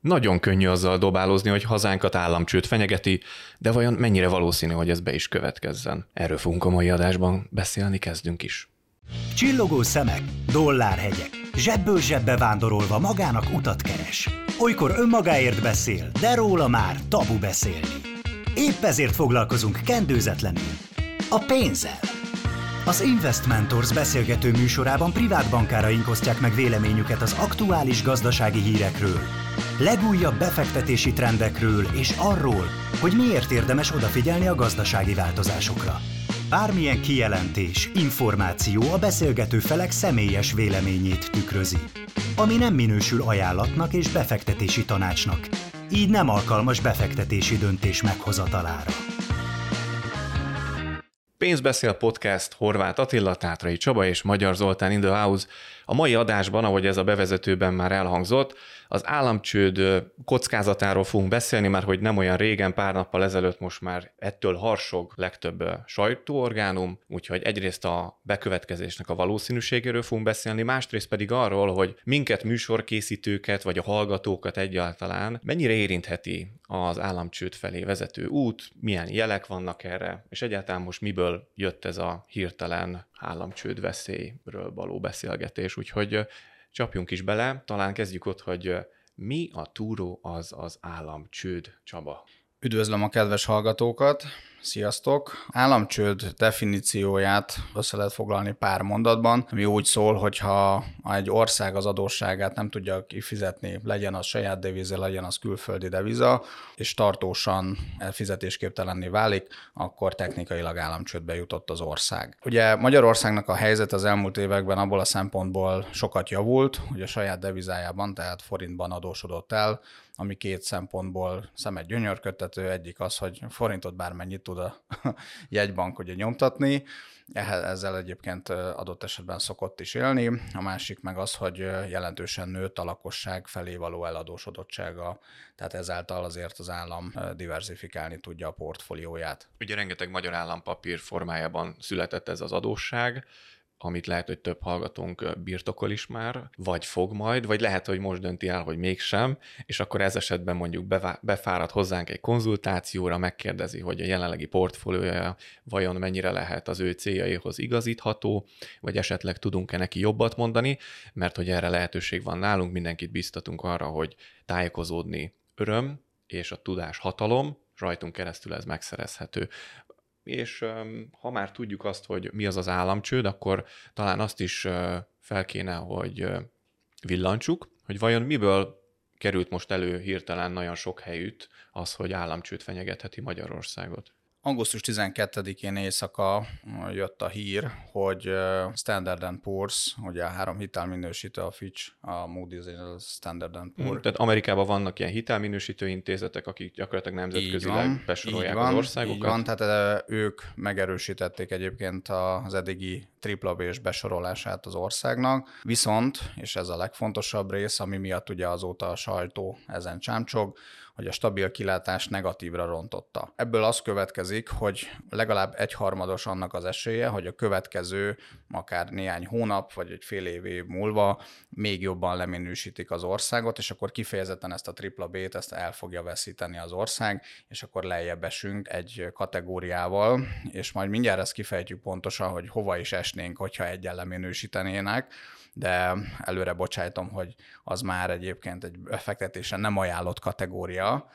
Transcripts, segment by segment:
Nagyon könnyű azzal dobálozni, hogy hazánkat államcsőd fenyegeti, de vajon mennyire valószínű, hogy ez be is következzen? Erről fogunk a mai adásban beszélni, kezdünk is. Csillogó szemek, dollárhegyek, zsebből zsebbe vándorolva magának utat keres. Olykor önmagáért beszél, de róla már tabu beszélni. Épp ezért foglalkozunk kendőzetlenül. A pénzzel. Az Investmentors beszélgető műsorában privát bankáraink osztják meg véleményüket az aktuális gazdasági hírekről, legújabb befektetési trendekről és arról, hogy miért érdemes odafigyelni a gazdasági változásokra. Bármilyen kijelentés, információ a beszélgető felek személyes véleményét tükrözi, ami nem minősül ajánlatnak és befektetési tanácsnak, így nem alkalmas befektetési döntés meghozatalára. Pénzbeszél podcast Horváth Attila, Tátrai Csaba és Magyar Zoltán in the house. A mai adásban, ahogy ez a bevezetőben már elhangzott, az államcsőd kockázatáról fogunk beszélni, már hogy nem olyan régen, pár nappal ezelőtt most már ettől harsog legtöbb sajtóorgánum, úgyhogy egyrészt a bekövetkezésnek a valószínűségéről fogunk beszélni, másrészt pedig arról, hogy minket műsorkészítőket, vagy a hallgatókat egyáltalán mennyire érintheti az államcsőd felé vezető út, milyen jelek vannak erre, és egyáltalán most miből jött ez a hirtelen államcsőd veszélyről való beszélgetés. Úgyhogy csapjunk is bele, talán kezdjük ott, hogy mi a túró az az államcsőd, Csaba? Üdvözlöm a kedves hallgatókat! Sziasztok! Államcsőd definícióját össze lehet foglalni pár mondatban, ami úgy szól, hogyha egy ország az adósságát nem tudja kifizetni, legyen az saját deviza, legyen az külföldi deviza, és tartósan fizetésképtelenné válik, akkor technikailag államcsődbe jutott az ország. Ugye Magyarországnak a helyzet az elmúlt években abból a szempontból sokat javult, hogy a saját devizájában, tehát forintban adósodott el, ami két szempontból szemet gyönyörködtető. Egyik az, hogy forintot bármennyit tud a jegybank ugye nyomtatni, ezzel egyébként adott esetben szokott is élni. A másik meg az, hogy jelentősen nőtt a lakosság felé való eladósodottsága, tehát ezáltal azért az állam diversifikálni tudja a portfólióját. Ugye rengeteg magyar állampapír formájában született ez az adósság, amit lehet, hogy több hallgatónk birtokol is már, vagy fog majd, vagy lehet, hogy most dönti el, hogy mégsem, és akkor ez esetben mondjuk befárad hozzánk egy konzultációra, megkérdezi, hogy a jelenlegi portfóliója vajon mennyire lehet az ő céljaihoz igazítható, vagy esetleg tudunk-e neki jobbat mondani, mert hogy erre lehetőség van nálunk, mindenkit biztatunk arra, hogy tájékozódni öröm, és a tudás hatalom, rajtunk keresztül ez megszerezhető és ha már tudjuk azt, hogy mi az az államcsőd, akkor talán azt is fel kéne, hogy villancsuk, hogy vajon miből került most elő hirtelen nagyon sok helyütt az, hogy államcsőd fenyegetheti Magyarországot. Augusztus 12-én éjszaka jött a hír, hogy Standard Poor's, ugye a három hitelminősítő, a Fitch, a Moody's és a Standard Poor's. Hmm, tehát Amerikában vannak ilyen hitelminősítő intézetek, akik gyakorlatilag nemzetközileg van, besorolják van, az országokat. Így van, tehát ők megerősítették egyébként az eddigi tripla B-s besorolását az országnak, viszont, és ez a legfontosabb rész, ami miatt ugye azóta a sajtó ezen csámcsog, hogy a stabil kilátás negatívra rontotta. Ebből az következik, hogy legalább egyharmados annak az esélye, hogy a következő akár néhány hónap vagy egy fél év, múlva még jobban leminősítik az országot, és akkor kifejezetten ezt a tripla B-t ezt el fogja veszíteni az ország, és akkor lejjebb esünk egy kategóriával, és majd mindjárt ezt kifejtjük pontosan, hogy hova is esnénk, hogyha egyen leminősítenének de előre bocsájtom, hogy az már egyébként egy befektetésen nem ajánlott kategória,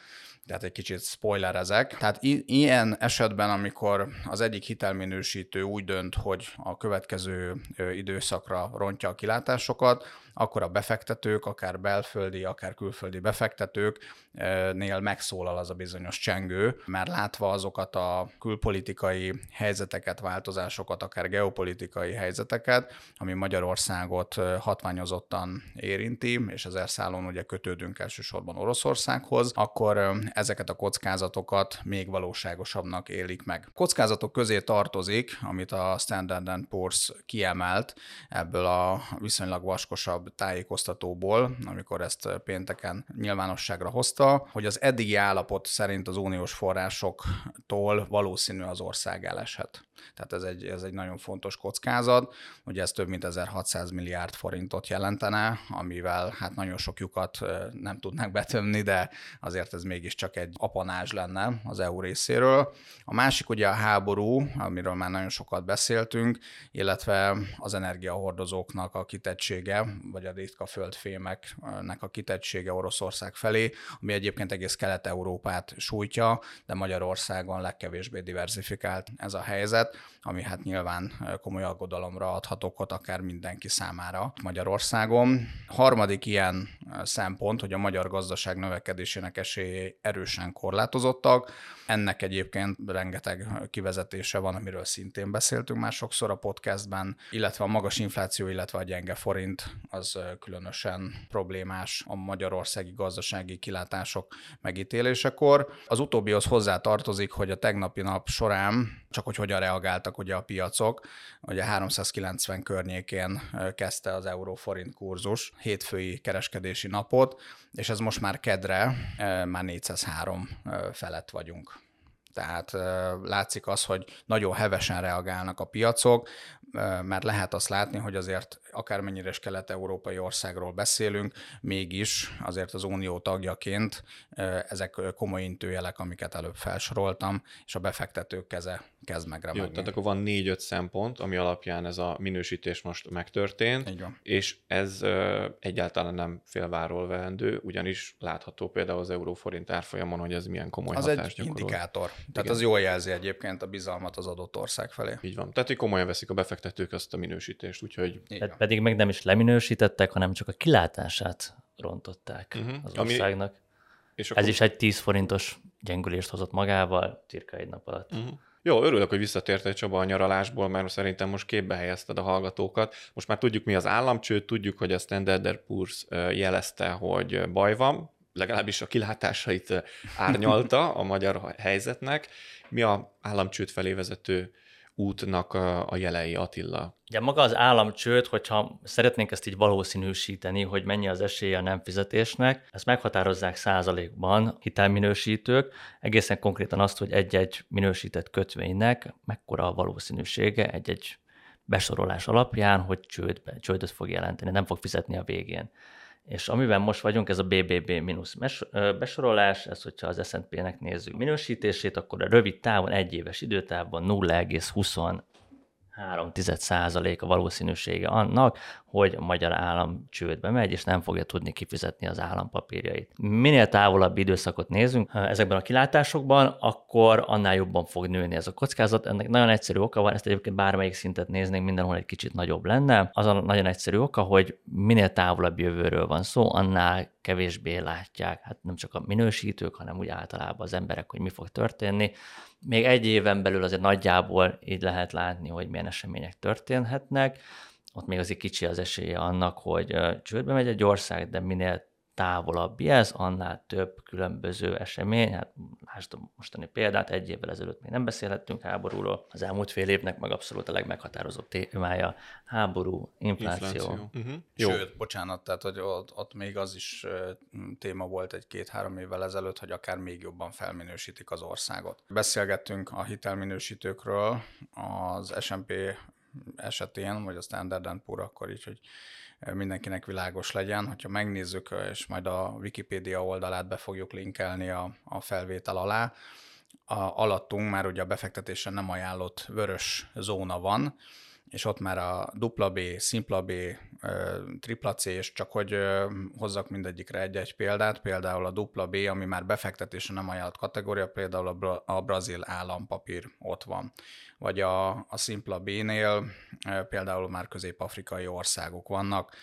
tehát egy kicsit spoilerezek. Tehát i- ilyen esetben, amikor az egyik hitelminősítő úgy dönt, hogy a következő időszakra rontja a kilátásokat, akkor a befektetők, akár belföldi, akár külföldi befektetőknél megszólal az a bizonyos csengő, mert látva azokat a külpolitikai helyzeteket, változásokat, akár geopolitikai helyzeteket, ami Magyarországot hatványozottan érinti, és ezer szálon ugye kötődünk elsősorban Oroszországhoz, akkor ezeket a kockázatokat még valóságosabbnak élik meg. Kockázatok közé tartozik, amit a Standard Poor's kiemelt ebből a viszonylag vaskosabb tájékoztatóból, amikor ezt pénteken nyilvánosságra hozta, hogy az eddigi állapot szerint az uniós forrásoktól valószínű az ország eleshet. Tehát ez egy, ez egy nagyon fontos kockázat. Ugye ez több mint 1600 milliárd forintot jelentene, amivel hát nagyon sok lyukat nem tudnak betömni, de azért ez mégiscsak egy apanázs lenne az EU részéről. A másik ugye a háború, amiről már nagyon sokat beszéltünk, illetve az energiahordozóknak a kitettsége, vagy a ritka földfémeknek a kitettsége Oroszország felé, ami egyébként egész Kelet-Európát sújtja, de Magyarországon legkevésbé diversifikált ez a helyzet ami hát nyilván komoly aggodalomra adhat okot akár mindenki számára Magyarországon. Harmadik ilyen szempont, hogy a magyar gazdaság növekedésének esélyei erősen korlátozottak. Ennek egyébként rengeteg kivezetése van, amiről szintén beszéltünk már sokszor a podcastben, illetve a magas infláció, illetve a gyenge forint az különösen problémás a magyarországi gazdasági kilátások megítélésekor. Az utóbbihoz hozzá tartozik, hogy a tegnapi nap során, csak hogy hogyan reagáltak ugye a piacok, ugye 390 környékén kezdte az euró-forint kurzus hétfői kereskedési napot, és ez most már kedre már 403 felett vagyunk. Tehát látszik az, hogy nagyon hevesen reagálnak a piacok, mert lehet azt látni, hogy azért akármennyire is kelet-európai országról beszélünk, mégis azért az unió tagjaként ezek komoly intőjelek, amiket előbb felsoroltam, és a befektetők keze kezd megremegni. Jó, tehát akkor van négy-öt szempont, ami alapján ez a minősítés most megtörtént, Így van. és ez egyáltalán nem félváról veendő, ugyanis látható például az euróforint árfolyamon, hogy ez milyen komoly az hatást egy gyakorol. indikátor. Tehát az jól jelzi egyébként a bizalmat az adott ország felé. Így van. Tehát, hogy komolyan veszik a befektetők azt a minősítést, úgyhogy Így van. Pedig meg nem is leminősítettek, hanem csak a kilátását rontották Mhm. az Ami- országnak. és Ez is egy 10 forintos gyengülést hozott magával cirka egy nap alatt. Uh-huh. Jó, örülök, hogy visszatértél Csaba a nyaralásból, mert szerintem most képbe helyezted a hallgatókat. Most már tudjuk, mi az államcsőd, tudjuk, hogy a Standard Poor's jelezte, hogy baj van, legalábbis a kilátásait árnyalta a magyar helyzetnek. Mi a államcsőd felé vezető útnak a jelei, Attila? Ugye maga az államcsőd, hogyha szeretnénk ezt így valószínűsíteni, hogy mennyi az esélye a nem fizetésnek, ezt meghatározzák százalékban hitelminősítők, egészen konkrétan azt, hogy egy-egy minősített kötvénynek mekkora a valószínűsége egy-egy besorolás alapján, hogy csődbe, csődöt fog jelenteni, nem fog fizetni a végén. És amiben most vagyunk, ez a BBB mínusz besorolás, ez hogyha az S&P-nek nézzük minősítését, akkor a rövid távon, egy éves időtávon 0,20 3 a valószínűsége annak, hogy a magyar állam csődbe megy, és nem fogja tudni kifizetni az állampapírjait. Minél távolabb időszakot nézünk ezekben a kilátásokban, akkor annál jobban fog nőni ez a kockázat. Ennek nagyon egyszerű oka van, ezt egyébként bármelyik szintet néznénk, mindenhol egy kicsit nagyobb lenne. Az a nagyon egyszerű oka, hogy minél távolabb jövőről van szó, annál kevésbé látják, hát nem csak a minősítők, hanem úgy általában az emberek, hogy mi fog történni. Még egy éven belül azért nagyjából így lehet látni, hogy milyen események történhetnek. Ott még azért kicsi az esélye annak, hogy csődbe megy egy ország, de minél távolabb ez, annál több különböző esemény. Hát lásd a mostani példát, egy évvel ezelőtt még nem beszélhettünk háborúról. Az elmúlt fél évnek meg abszolút a legmeghatározóbb témája háború, infláció. infláció. Uh-huh. Jó. Sőt, bocsánat, tehát hogy ott, ott még az is téma volt egy-két-három évvel ezelőtt, hogy akár még jobban felminősítik az országot. Beszélgettünk a hitelminősítőkről az S&P esetén, vagy a Standard Poor akkor így, hogy mindenkinek világos legyen. Hogyha megnézzük, és majd a Wikipédia oldalát be fogjuk linkelni a, a felvétel alá, a, alattunk már ugye a befektetésre nem ajánlott vörös zóna van, és ott már a dupla B, szimpla B, tripla C, és csak hogy hozzak mindegyikre egy-egy példát, például a dupla B, ami már befektetésre nem ajánlott kategória, például a, bra- a brazil állampapír ott van. Vagy a, a szimpla B-nél például már közép-afrikai országok vannak,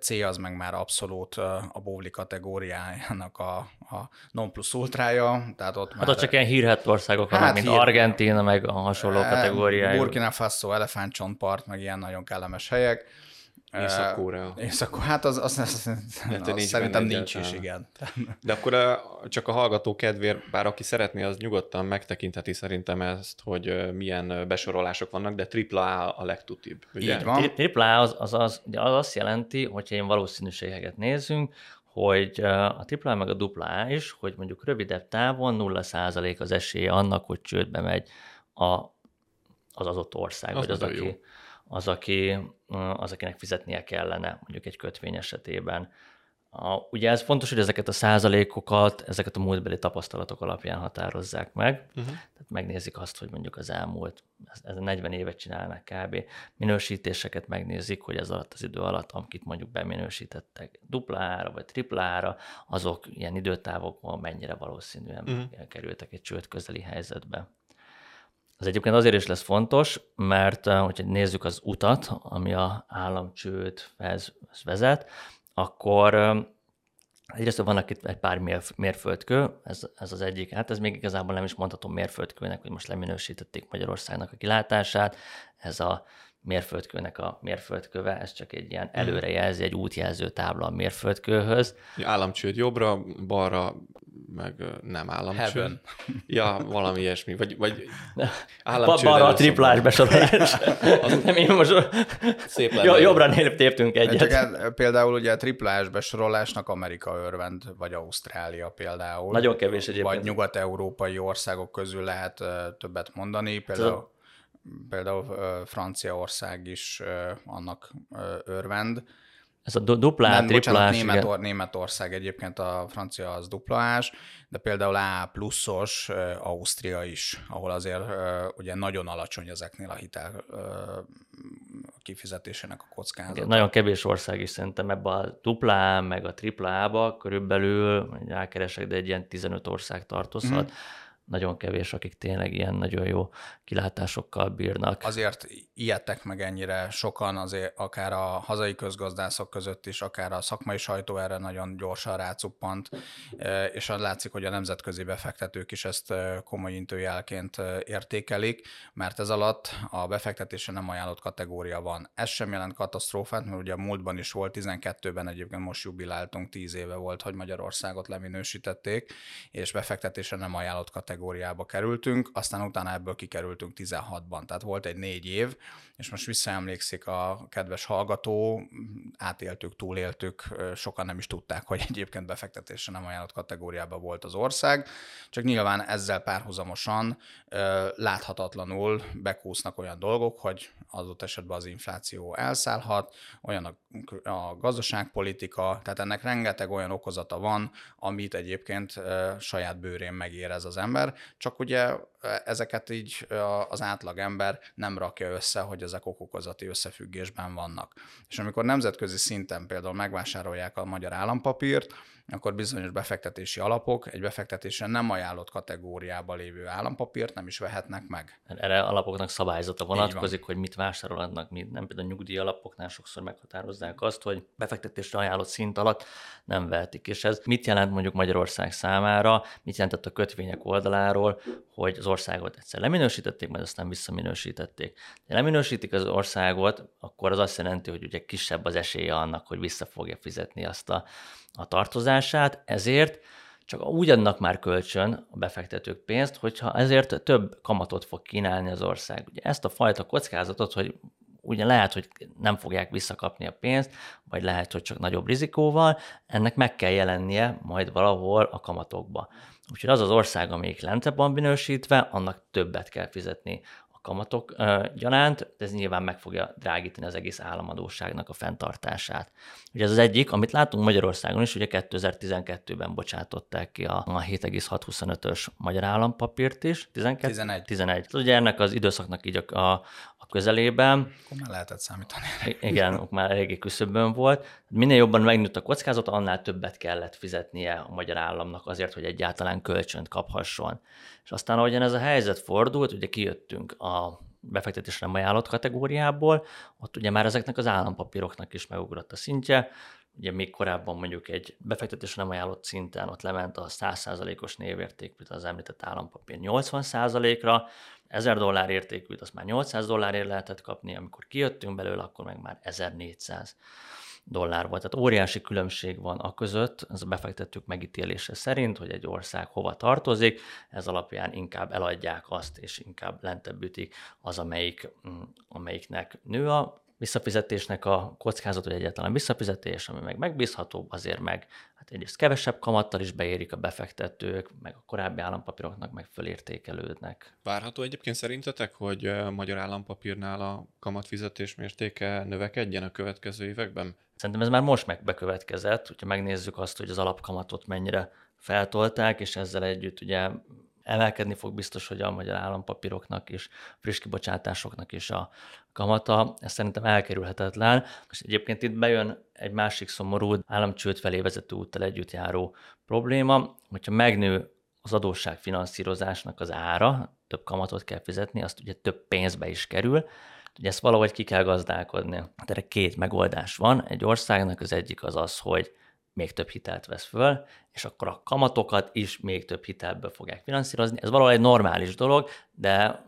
C az meg már abszolút a bóvli kategóriájának a, a non plus ultrája, tehát ott Hát már... csak ilyen hírhet országok vannak, Hát mint hír- Argentína, meg a hasonló kategóriájú. Burkina Faso, elefántcsontpart, meg ilyen nagyon kellemes helyek. Észak-Korea. Észak, hát az, az, az, Hát, az nincs szerintem nincs is, igen. De akkor a, csak a hallgató kedvéért, bár aki szeretné, az nyugodtan megtekintheti szerintem ezt, hogy ö, milyen besorolások vannak, de AAA a legtutibb. Ugye? Így van. Tripla az, az, az, az azt jelenti, hogyha ilyen valószínűségeket nézzünk, hogy a tripla meg a dupla A is, hogy mondjuk rövidebb távon 0% az esélye annak, hogy csődbe megy a, az adott ország, Az vagy az aki, jó. az, aki, az, akinek fizetnie kellene mondjuk egy kötvény esetében. A, ugye ez fontos, hogy ezeket a százalékokat, ezeket a múltbeli tapasztalatok alapján határozzák meg. Uh-huh. Tehát megnézik azt, hogy mondjuk az elmúlt, ez, ez 40 évet csinálnak kb. Minősítéseket megnézik, hogy ez alatt az idő alatt, akit mondjuk beminősítettek duplára vagy triplára, azok ilyen időtávokban mennyire valószínűen uh-huh. kerültek egy csőd közeli helyzetbe. Ez egyébként azért is lesz fontos, mert eh, hogyha nézzük az utat, ami a államcsődhez vezet, akkor eh, egyrészt vannak itt egy pár mérf- mérföldkő, ez, ez az egyik. Hát ez még igazából nem is mondhatom mérföldkőnek, hogy most leminősítették Magyarországnak a kilátását. Ez a mérföldkőnek a mérföldköve, ez csak egy ilyen előrejelzi, egy útjelző tábla a mérföldkőhöz. Államcsőd jobbra, balra, meg nem államcsőd. Heaven. Ja, valami ilyesmi. Vagy, vagy Ba- államcsőd Balra a triplás besorolás. nem, én most Szép jo- jobbra téptünk Csak egyet. el, például ugye a triplás besorolásnak Amerika örvend, vagy Ausztrália például. Nagyon kevés egyébként. Vagy nyugat-európai országok közül lehet többet mondani, például, például Franciaország is annak örvend. Ez a du- duplá, Nem, bocsánat, triplás, igen. Németor, Németország egyébként a francia az duplás, de például A pluszos Ausztria is, ahol azért ugye nagyon alacsony ezeknél a hitel kifizetésének a kockázata. Igen, nagyon kevés ország is szerintem ebbe a duplá, meg a triplába körülbelül, hogy rákeresek, de egy ilyen 15 ország tartozhat. Mhm. Nagyon kevés, akik tényleg ilyen nagyon jó kilátásokkal bírnak. Azért ijedtek meg ennyire sokan, azért akár a hazai közgazdászok között is, akár a szakmai sajtó erre nagyon gyorsan rácuppant, e, és az látszik, hogy a nemzetközi befektetők is ezt e, komoly intőjelként e, értékelik, mert ez alatt a befektetése nem ajánlott kategória van. Ez sem jelent katasztrófát, mert ugye a múltban is volt, 12-ben egyébként most jubiláltunk, 10 éve volt, hogy Magyarországot leminősítették, és befektetése nem ajánlott kategóriába kerültünk, aztán utána ebből kikerültünk 16-ban, tehát volt egy négy év, és most visszaemlékszik a kedves hallgató, átéltük, túléltük, sokan nem is tudták, hogy egyébként befektetésre nem ajánlott kategóriában volt az ország, csak nyilván ezzel párhuzamosan láthatatlanul bekúsznak olyan dolgok, hogy adott esetben az infláció elszállhat, olyan a, a gazdaságpolitika, tehát ennek rengeteg olyan okozata van, amit egyébként saját bőrén megérez az ember, csak ugye ö, ezeket így ö, az átlag ember nem rakja össze, hogy ezek okokozati összefüggésben vannak. És amikor nemzetközi szinten például megvásárolják a magyar állampapírt, akkor bizonyos befektetési alapok egy befektetésre nem ajánlott kategóriába lévő állampapírt nem is vehetnek meg. Erre alapoknak szabályzata van. vonatkozik, hogy mit vásárolhatnak, mit nem. Például a nyugdíj alapoknál sokszor meghatározzák azt, hogy befektetésre ajánlott szint alatt nem vehetik. És ez mit jelent mondjuk Magyarország számára, mit jelentett a kötvények oldaláról, hogy az országot egyszer leminősítették, majd aztán visszaminősítették. Ha leminősítik az országot, akkor az azt jelenti, hogy ugye kisebb az esélye annak, hogy vissza fogja fizetni azt a, a tartozását, ezért csak úgy adnak már kölcsön a befektetők pénzt, hogyha ezért több kamatot fog kínálni az ország. Ugye ezt a fajta kockázatot, hogy ugye lehet, hogy nem fogják visszakapni a pénzt, vagy lehet, hogy csak nagyobb rizikóval, ennek meg kell jelennie majd valahol a kamatokba. Úgyhogy az az ország, amelyik lentebb van minősítve, annak többet kell fizetni kamatok gyanánt, de ez nyilván meg fogja drágítani az egész államadóságnak a fenntartását. Ugye ez az egyik, amit látunk Magyarországon is, ugye 2012-ben bocsátották ki a, a 7,625-ös magyar állampapírt is. 12? 11. 11. Ugye ennek az időszaknak így a, a, a közelében, Akkor már lehetett számítani. Igen, ott már eléggé küszöbön volt. Minél jobban megnőtt a kockázat, annál többet kellett fizetnie a magyar államnak azért, hogy egyáltalán kölcsönt kaphasson. És aztán, ahogyan ez a helyzet fordult, ugye kijöttünk a befektetésre nem ajánlott kategóriából, ott ugye már ezeknek az állampapíroknak is megugrott a szintje, ugye még korábban mondjuk egy befektetés nem ajánlott szinten ott lement a 100%-os névérték, mint az említett állampapír 80%-ra, 1000 dollár értékűt, azt már 800 dollárért lehetett kapni, amikor kijöttünk belőle, akkor meg már 1400 dollár volt. Tehát óriási különbség van a között, ez a befektetők megítélése szerint, hogy egy ország hova tartozik, ez alapján inkább eladják azt, és inkább lentebb ütik az, amelyik, mm, amelyiknek nő a visszafizetésnek a kockázat, hogy egyáltalán visszafizetés, ami meg megbízható, azért meg hát egyrészt kevesebb kamattal is beérik a befektetők, meg a korábbi állampapíroknak meg fölértékelődnek. Várható egyébként szerintetek, hogy a magyar állampapírnál a kamatfizetés mértéke növekedjen a következő években? Szerintem ez már most megbekövetkezett, hogyha megnézzük azt, hogy az alapkamatot mennyire feltolták, és ezzel együtt ugye emelkedni fog biztos, hogy a magyar állampapíroknak és friss kibocsátásoknak is a kamata. Ez szerintem elkerülhetetlen. És egyébként itt bejön egy másik szomorú államcsőd felé vezető úttal együtt járó probléma, hogyha megnő az adósság finanszírozásnak az ára, több kamatot kell fizetni, azt ugye több pénzbe is kerül, ugye ezt valahogy ki kell gazdálkodni. Erre két megoldás van. Egy országnak az egyik az az, hogy még több hitelt vesz föl, és akkor a kamatokat is még több hitelből fogják finanszírozni. Ez valahogy egy normális dolog, de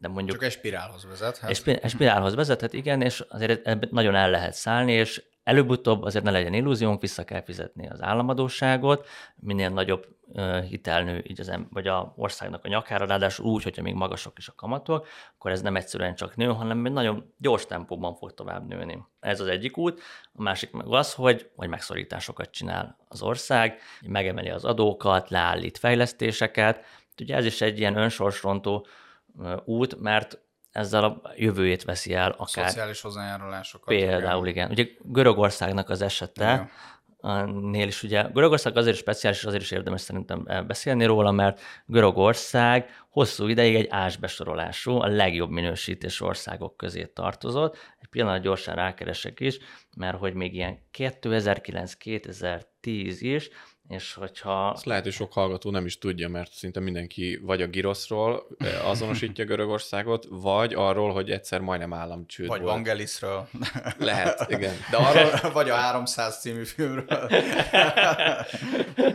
de mondjuk... Csak egy spirálhoz vezethet. Egy, egy spirálhoz vezethet, igen, és azért nagyon el lehet szállni, és Előbb-utóbb azért ne legyen illúziónk, vissza kell fizetni az államadóságot, minél nagyobb hitelnő így az, vagy a országnak a nyakára, ráadásul úgy, hogyha még magasok is a kamatok, akkor ez nem egyszerűen csak nő, hanem nagyon gyors tempóban fog tovább nőni. Ez az egyik út. A másik meg az, hogy, hogy megszorításokat csinál az ország, megemeli az adókat, leállít fejlesztéseket. Ugye ez is egy ilyen önsorsrontó út, mert ezzel a jövőjét veszi el akár. Szociális hozzájárulásokat. Például igen. igen. Ugye Görögországnak az esete, nél is ugye Görögország azért is speciális, és azért is érdemes szerintem beszélni róla, mert Görögország hosszú ideig egy ásbesorolású, a legjobb minősítés országok közé tartozott. Egy pillanat gyorsan rákeresek is, mert hogy még ilyen 2009-2010 is és hogyha... Ezt lehet, hogy sok hallgató nem is tudja, mert szinte mindenki vagy a Giroszról azonosítja Görögországot, vagy arról, hogy egyszer majdnem államcsőd Vagy volt. Vangelisről. Lehet, igen. De arról, vagy a 300 című filmről.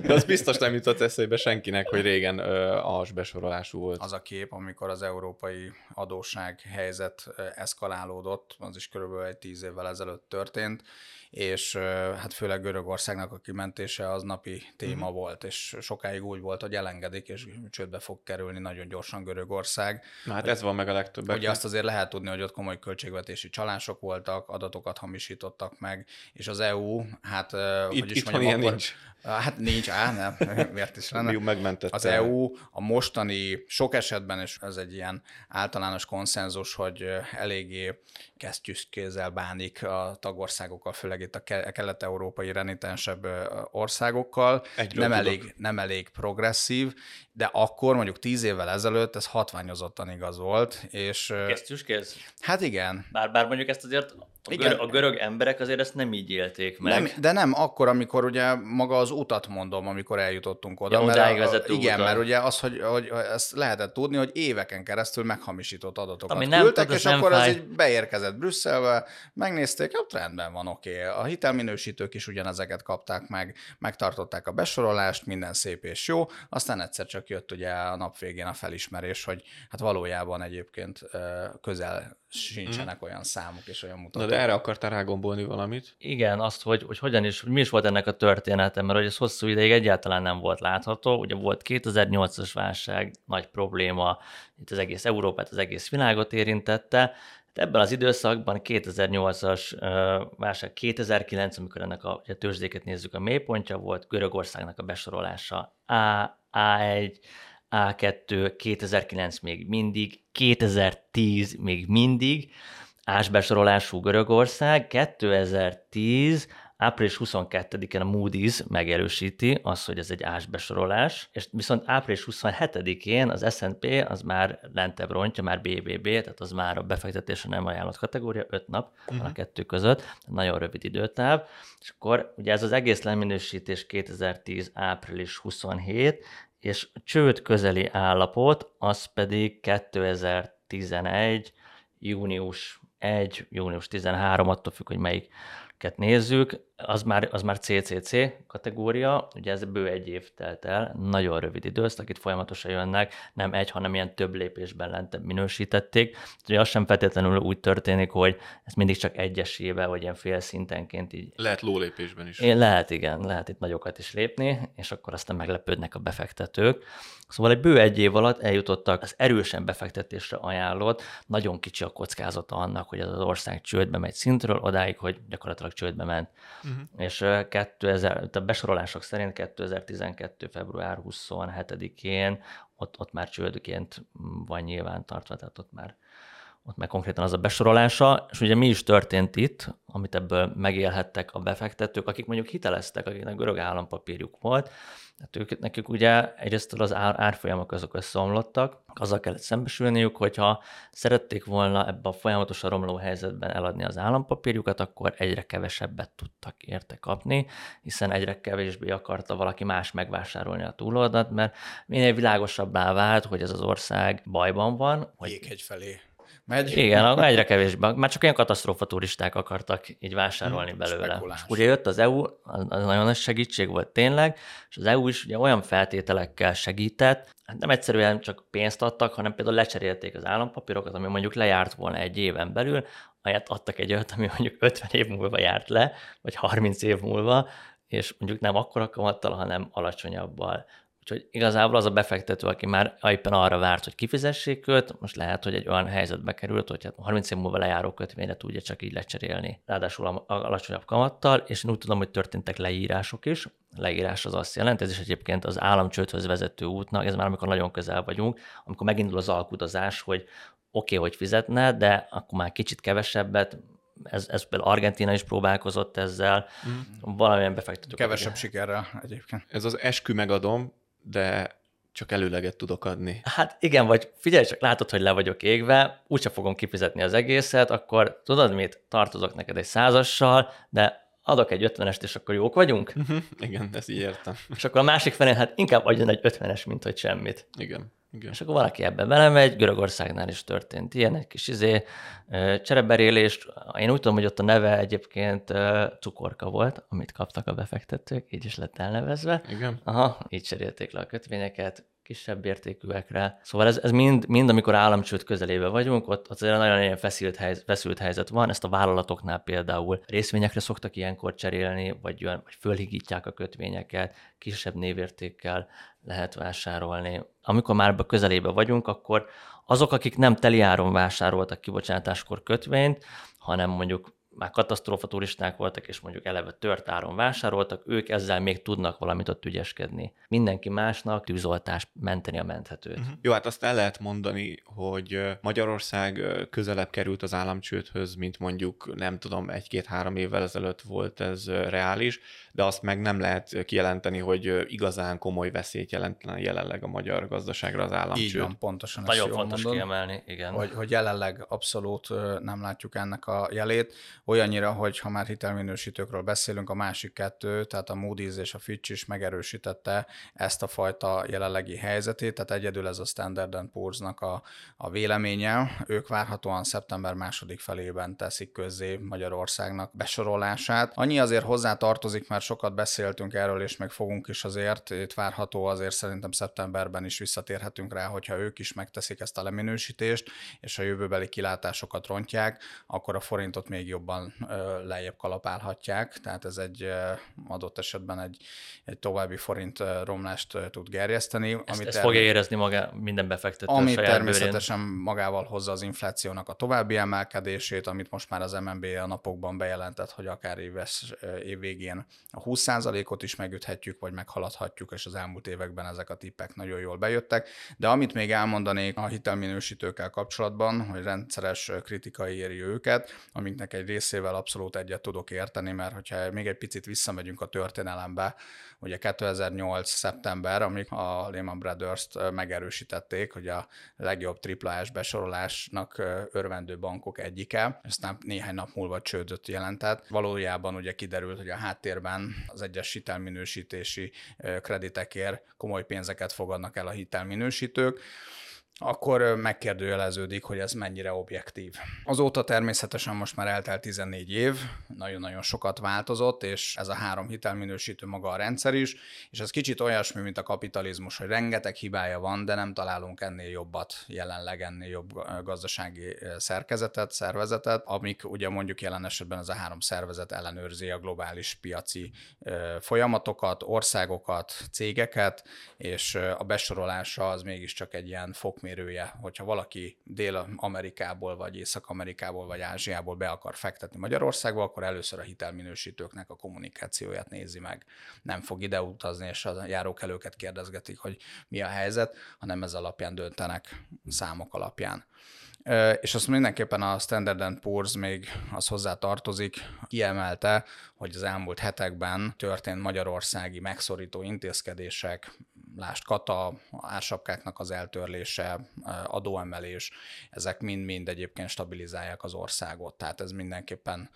De az biztos nem jutott eszébe senkinek, hogy régen a besorolású volt. Az a kép, amikor az európai adóság helyzet eszkalálódott, az is körülbelül egy tíz évvel ezelőtt történt, és hát főleg Görögországnak a kimentése az napi téma uh-huh. volt, és sokáig úgy volt, hogy elengedik, és csődbe fog kerülni nagyon gyorsan Görögország. Na hát ez van meg a legtöbb. Ugye azt azért lehet tudni, hogy ott komoly költségvetési csalások voltak, adatokat hamisítottak meg, és az EU, hát Itt, hogy is mondjam, akkor, nincs. Hát nincs, á, nem, miért is lenne. Megmentette. Az EU a mostani, sok esetben, és ez egy ilyen általános konszenzus, hogy eléggé kesztyűs kézzel bánik a tagországokkal, főleg itt a kelet-európai renitensebb országokkal. Egyről nem elég, nem elég progresszív, de akkor mondjuk tíz évvel ezelőtt ez hatványozottan igaz volt. És, Kesztyűs kéz? Hát igen. Bár, bár mondjuk ezt azért a, görög, a görög emberek azért ezt nem így élték meg. Nem, de nem akkor, amikor ugye maga az utat mondom, amikor eljutottunk oda. Ja, mert a, a, igen, utat. mert ugye az, hogy, hogy ezt lehetett tudni, hogy éveken keresztül meghamisított adatokat Ami nem küldtek, tud, és akkor fáj. ez így beérkezett Brüsszelbe, megnézték, hogy rendben van, oké. Okay. A hitelminősítők is ugyanezeket kapták meg, megtartották a besorolást, minden szép és jó, aztán egyszer csak jött ugye a nap végén a felismerés, hogy hát valójában egyébként közel sincsenek mm. olyan számok és olyan mutatók. Erre akartál rágombolni valamit? Igen, azt, hogy, hogy hogyan is, hogy mi is volt ennek a története, mert hogy ez hosszú ideig egyáltalán nem volt látható. Ugye volt 2008-as válság, nagy probléma, itt az egész Európát, az egész világot érintette, Ebben az időszakban 2008-as válság, 2009, amikor ennek a, a tőzsdéket nézzük, a mélypontja volt, Görögországnak a besorolása A, A1, A2, 2009 még mindig, 2010 még mindig, ásbesorolású Görögország, 2010 április 22-én a Moody's megerősíti azt, hogy ez egy ásbesorolás, és viszont április 27-én az S&P az már lentebb rontja, már BBB, tehát az már a befektetése nem ajánlott kategória, 5 nap uh-huh. van a mhm. kettő között, nagyon rövid időtáv, és akkor ugye ez az egész leminősítés 2010 április 27, és csőd közeli állapot, az pedig 2011 június 1, június 13, attól függ, hogy melyiket nézzük, az már, az már CCC kategória, ugye ez bő egy év telt el, nagyon rövid idő, azt, akit folyamatosan jönnek, nem egy, hanem ilyen több lépésben lentebb minősítették. Ugye az sem feltétlenül úgy történik, hogy ez mindig csak egyesével, vagy ilyen fél szintenként így. Lehet lólépésben is. Én lehet, igen, lehet itt nagyokat is lépni, és akkor aztán meglepődnek a befektetők. Szóval egy bő egy év alatt eljutottak az erősen befektetésre ajánlott, nagyon kicsi a kockázata annak, hogy az ország csődbe megy szintről, odáig, hogy gyakorlatilag csődbe ment. Uh-huh. És 2000, a besorolások szerint 2012. február 27-én ott, ott már csődként van nyilván tartva, tehát ott már ott meg konkrétan az a besorolása, és ugye mi is történt itt, amit ebből megélhettek a befektetők, akik mondjuk hiteleztek, akiknek görög állampapírjuk volt, hát ők, nekik ugye egyrészt az ár, árfolyamok azok összeomlottak, azzal kellett szembesülniük, hogyha szerették volna ebbe a folyamatosan romló helyzetben eladni az állampapírjukat, akkor egyre kevesebbet tudtak érte kapni, hiszen egyre kevésbé akarta valaki más megvásárolni a túloldat, mert minél világosabbá vált, hogy ez az ország bajban van. Hogy Jéghegy felé megy. Igen, egyre kevésbé. Már csak olyan katasztrófa turisták akartak így vásárolni hmm, belőle. És ugye jött az EU, az nagyon nagy segítség volt tényleg, és az EU is ugye olyan feltételekkel segített, hát nem egyszerűen csak pénzt adtak, hanem például lecserélték az állampapírokat, ami mondjuk lejárt volna egy éven belül, ahelyett adtak egy olyat, ami mondjuk 50 év múlva járt le, vagy 30 év múlva, és mondjuk nem akkora kamattal, hanem alacsonyabbal. Úgyhogy igazából az a befektető, aki már éppen arra várt, hogy kifizessék őt, most lehet, hogy egy olyan helyzetbe került, hogy hát 30 év múlva lejáró kötvényre tudja csak így lecserélni. Ráadásul alacsonyabb kamattal, és én úgy tudom, hogy történtek leírások is. Leírás az azt jelenti, ez is egyébként az államcsődhöz vezető útnak, ez már amikor nagyon közel vagyunk, amikor megindul az alkudozás, hogy oké, okay, hogy fizetne, de akkor már kicsit kevesebbet, ez, ez például Argentina is próbálkozott ezzel, mm. valamilyen befektető. Kevesebb ugye. sikerrel egyébként. Ez az eskü megadom, de csak előleget tudok adni. Hát igen, vagy figyelj csak, látod, hogy le vagyok égve, úgyse fogom kifizetni az egészet, akkor tudod mit, tartozok neked egy százassal, de adok egy ötvenest, és akkor jók vagyunk? Igen, ezt így értem. És akkor a másik felén, hát inkább adjon egy ötvenes, mint hogy semmit. Igen. Igen. És akkor valaki ebbe belemegy, Görögországnál is történt ilyen, egy kis izé, csereberélést. Én úgy tudom, hogy ott a neve egyébként cukorka volt, amit kaptak a befektetők, így is lett elnevezve. Igen. Aha, így cserélték le a kötvényeket, kisebb értékűekre. Szóval ez, ez mind, mind, amikor államcsőd közelébe vagyunk, ott, ott azért nagyon ilyen feszült, helyzet, feszült helyzet van. Ezt a vállalatoknál például részvényekre szoktak ilyenkor cserélni, vagy, vagy fölhigítják a kötvényeket, kisebb névértékkel lehet vásárolni. Amikor már közelébe vagyunk, akkor azok, akik nem teliáron vásároltak kibocsátáskor kötvényt, hanem mondjuk már katasztrófa turisták voltak, és mondjuk eleve tört áron vásároltak, ők ezzel még tudnak valamit ott ügyeskedni. Mindenki másnak tűzoltást menteni a menthetőt. Uh-huh. Jó, hát azt el lehet mondani, hogy Magyarország közelebb került az államcsődhöz, mint mondjuk, nem tudom, egy-két-három évvel ezelőtt volt ez reális, de azt meg nem lehet kijelenteni, hogy igazán komoly veszélyt jelentene jelenleg a magyar gazdaságra az államcsőd. Így van, pontosan. Nagyon fontos mondod, kiemelni, igen. Hogy, hogy jelenleg abszolút nem látjuk ennek a jelét. Olyannyira, hogy ha már hitelminősítőkről beszélünk, a másik kettő, tehát a Moody's és a Fitch is megerősítette ezt a fajta jelenlegi helyzetét, tehát egyedül ez a Standard Poor's-nak a, a véleménye. Ők várhatóan szeptember második felében teszik közzé Magyarországnak besorolását. Annyi azért hozzá tartozik, mert sokat beszéltünk erről, és meg fogunk is azért, itt várható azért szerintem szeptemberben is visszatérhetünk rá, hogyha ők is megteszik ezt a leminősítést, és a jövőbeli kilátásokat rontják, akkor a forintot még jobban lejjebb kalapálhatják, tehát ez egy adott esetben egy, egy további forint romlást tud gerjeszteni. Ezt, amit ezt fogja érezni maga minden befektető Ami természetesen bőrén. magával hozza az inflációnak a további emelkedését, amit most már az MNB a napokban bejelentett, hogy akár éves, év végén a 20%-ot is megüthetjük, vagy meghaladhatjuk, és az elmúlt években ezek a tippek nagyon jól bejöttek. De amit még elmondanék a hitelminősítőkkel kapcsolatban, hogy rendszeres kritika éri őket, amiknek egy részével abszolút egyet tudok érteni, mert hogyha még egy picit visszamegyünk a történelembe, ugye 2008. szeptember, amik a Lehman Brothers-t megerősítették, hogy a legjobb triplás besorolásnak örvendő bankok egyike, aztán néhány nap múlva csődöt jelentett. Valójában ugye kiderült, hogy a háttérben az egyes hitelminősítési kreditekért komoly pénzeket fogadnak el a hitelminősítők, akkor megkérdőjeleződik, hogy ez mennyire objektív. Azóta természetesen most már eltelt 14 év, nagyon-nagyon sokat változott, és ez a három hitelminősítő maga a rendszer is, és ez kicsit olyasmi, mint a kapitalizmus, hogy rengeteg hibája van, de nem találunk ennél jobbat, jelenleg ennél jobb gazdasági szerkezetet, szervezetet, amik ugye mondjuk jelen esetben ez a három szervezet ellenőrzi a globális piaci folyamatokat, országokat, cégeket, és a besorolása az mégiscsak egy ilyen fokmérő mérője, hogyha valaki Dél-Amerikából, vagy Észak-Amerikából, vagy Ázsiából be akar fektetni Magyarországba, akkor először a hitelminősítőknek a kommunikációját nézi meg. Nem fog ide utazni, és a járókelőket kérdezgetik, hogy mi a helyzet, hanem ez alapján döntenek számok alapján. És azt mindenképpen a Standard Poor's még az hozzá tartozik, kiemelte, hogy az elmúlt hetekben történt magyarországi megszorító intézkedések, lást kata, ársapkáknak az eltörlése, adóemelés, ezek mind-mind egyébként stabilizálják az országot. Tehát ez mindenképpen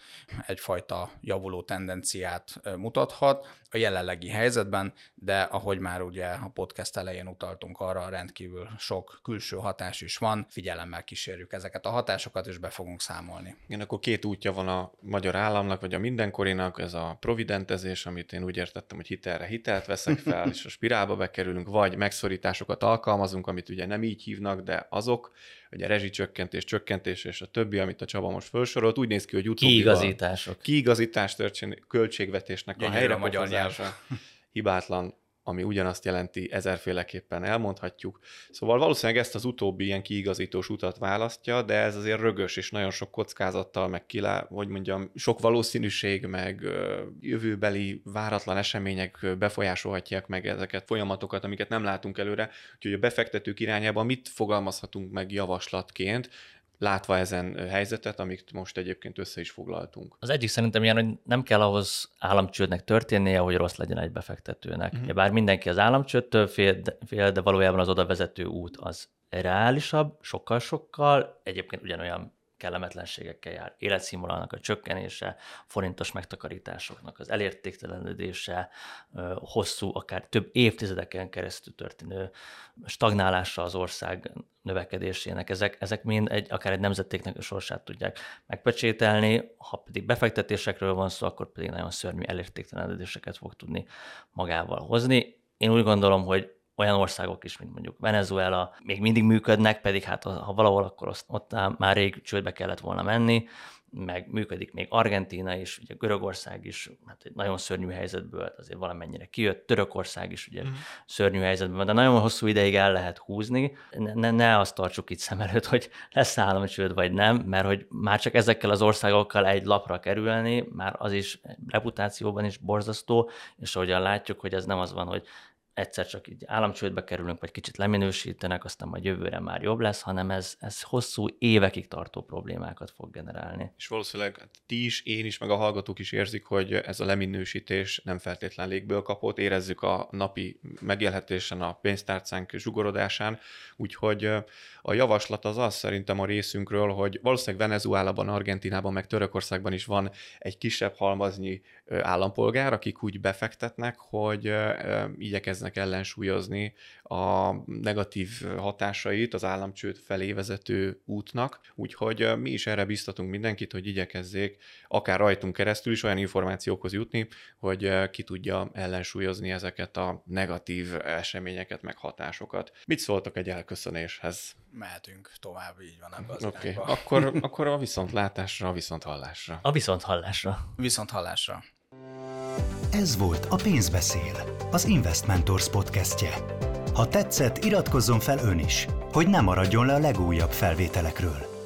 egyfajta javuló tendenciát mutathat a jelenlegi helyzetben, de ahogy már ugye a podcast elején utaltunk arra, rendkívül sok külső hatás is van, figyelemmel kísérjük ezeket a hatásokat, és be fogunk számolni. Igen, akkor két útja van a magyar államnak, vagy a mindenkorinak, ez a providentezés, amit én úgy értettem, hogy hitelre hitelt veszek fel, és a spirálba bekerülünk, vagy megszorításokat alkalmazunk, amit ugye nem így hívnak, de azok, ugye rezsicsökkentés, csökkentés és a többi, amit a Csaba most felsorolt, úgy néz ki, hogy utóbbi Kiigazítások. Kiigazítás történik, költségvetésnek Gyönyörű a helyre a magyar hibátlan ami ugyanazt jelenti, ezerféleképpen elmondhatjuk. Szóval valószínűleg ezt az utóbbi ilyen kiigazítós utat választja, de ez azért rögös és nagyon sok kockázattal, meg kilá, hogy mondjam, sok valószínűség, meg jövőbeli váratlan események befolyásolhatják meg ezeket folyamatokat, amiket nem látunk előre. Úgyhogy a befektetők irányában mit fogalmazhatunk meg javaslatként, látva ezen helyzetet, amit most egyébként össze is foglaltunk. Az egyik szerintem ilyen, hogy nem kell ahhoz államcsődnek történnie, hogy rossz legyen egy befektetőnek. Uh-huh. Bár mindenki az államcsődtől fél, fél, de valójában az oda vezető út az reálisabb, sokkal-sokkal, egyébként ugyanolyan kellemetlenségekkel jár. Életszínvonalának a csökkenése, forintos megtakarításoknak az elértéktelenedése, hosszú, akár több évtizedeken keresztül történő stagnálása az ország növekedésének. Ezek, ezek mind egy, akár egy nemzetéknek a sorsát tudják megpecsételni, ha pedig befektetésekről van szó, akkor pedig nagyon szörnyű elértéktelenedéseket fog tudni magával hozni. Én úgy gondolom, hogy olyan országok is, mint mondjuk Venezuela, még mindig működnek, pedig hát ha valahol, akkor ott, ott már rég csődbe kellett volna menni, meg működik még Argentína is, ugye Görögország is, hát egy nagyon szörnyű helyzetből azért valamennyire kijött, Törökország is ugye mm. szörnyű helyzetben de nagyon hosszú ideig el lehet húzni. Ne, ne azt tartsuk itt szem előtt, hogy lesz államcsőd vagy nem, mert hogy már csak ezekkel az országokkal egy lapra kerülni, már az is reputációban is borzasztó, és ahogyan látjuk, hogy ez nem az van, hogy egyszer csak így államcsődbe kerülünk, vagy kicsit leminősítenek, aztán majd jövőre már jobb lesz, hanem ez, ez hosszú évekig tartó problémákat fog generálni. És valószínűleg hát ti is, én is, meg a hallgatók is érzik, hogy ez a leminősítés nem feltétlen légből kapott, érezzük a napi megélhetésen, a pénztárcánk zsugorodásán, úgyhogy a javaslat az az szerintem a részünkről, hogy valószínűleg Venezuelában, Argentinában, meg Törökországban is van egy kisebb halmaznyi állampolgár, akik úgy befektetnek, hogy igyekeznek ellensúlyozni a negatív hatásait az államcsőd felé vezető útnak, úgyhogy mi is erre biztatunk mindenkit, hogy igyekezzék akár rajtunk keresztül is olyan információkhoz jutni, hogy ki tudja ellensúlyozni ezeket a negatív eseményeket, meg hatásokat. Mit szóltak egy elköszönéshez? Mehetünk tovább, így van ebben az okay. akkor, akkor a viszontlátásra, a viszonthallásra. A viszonthallásra. Viszonthallásra. Ez volt a Pénzbeszél, az Investmentors podcastje. Ha tetszett, iratkozzon fel ön is, hogy ne maradjon le a legújabb felvételekről.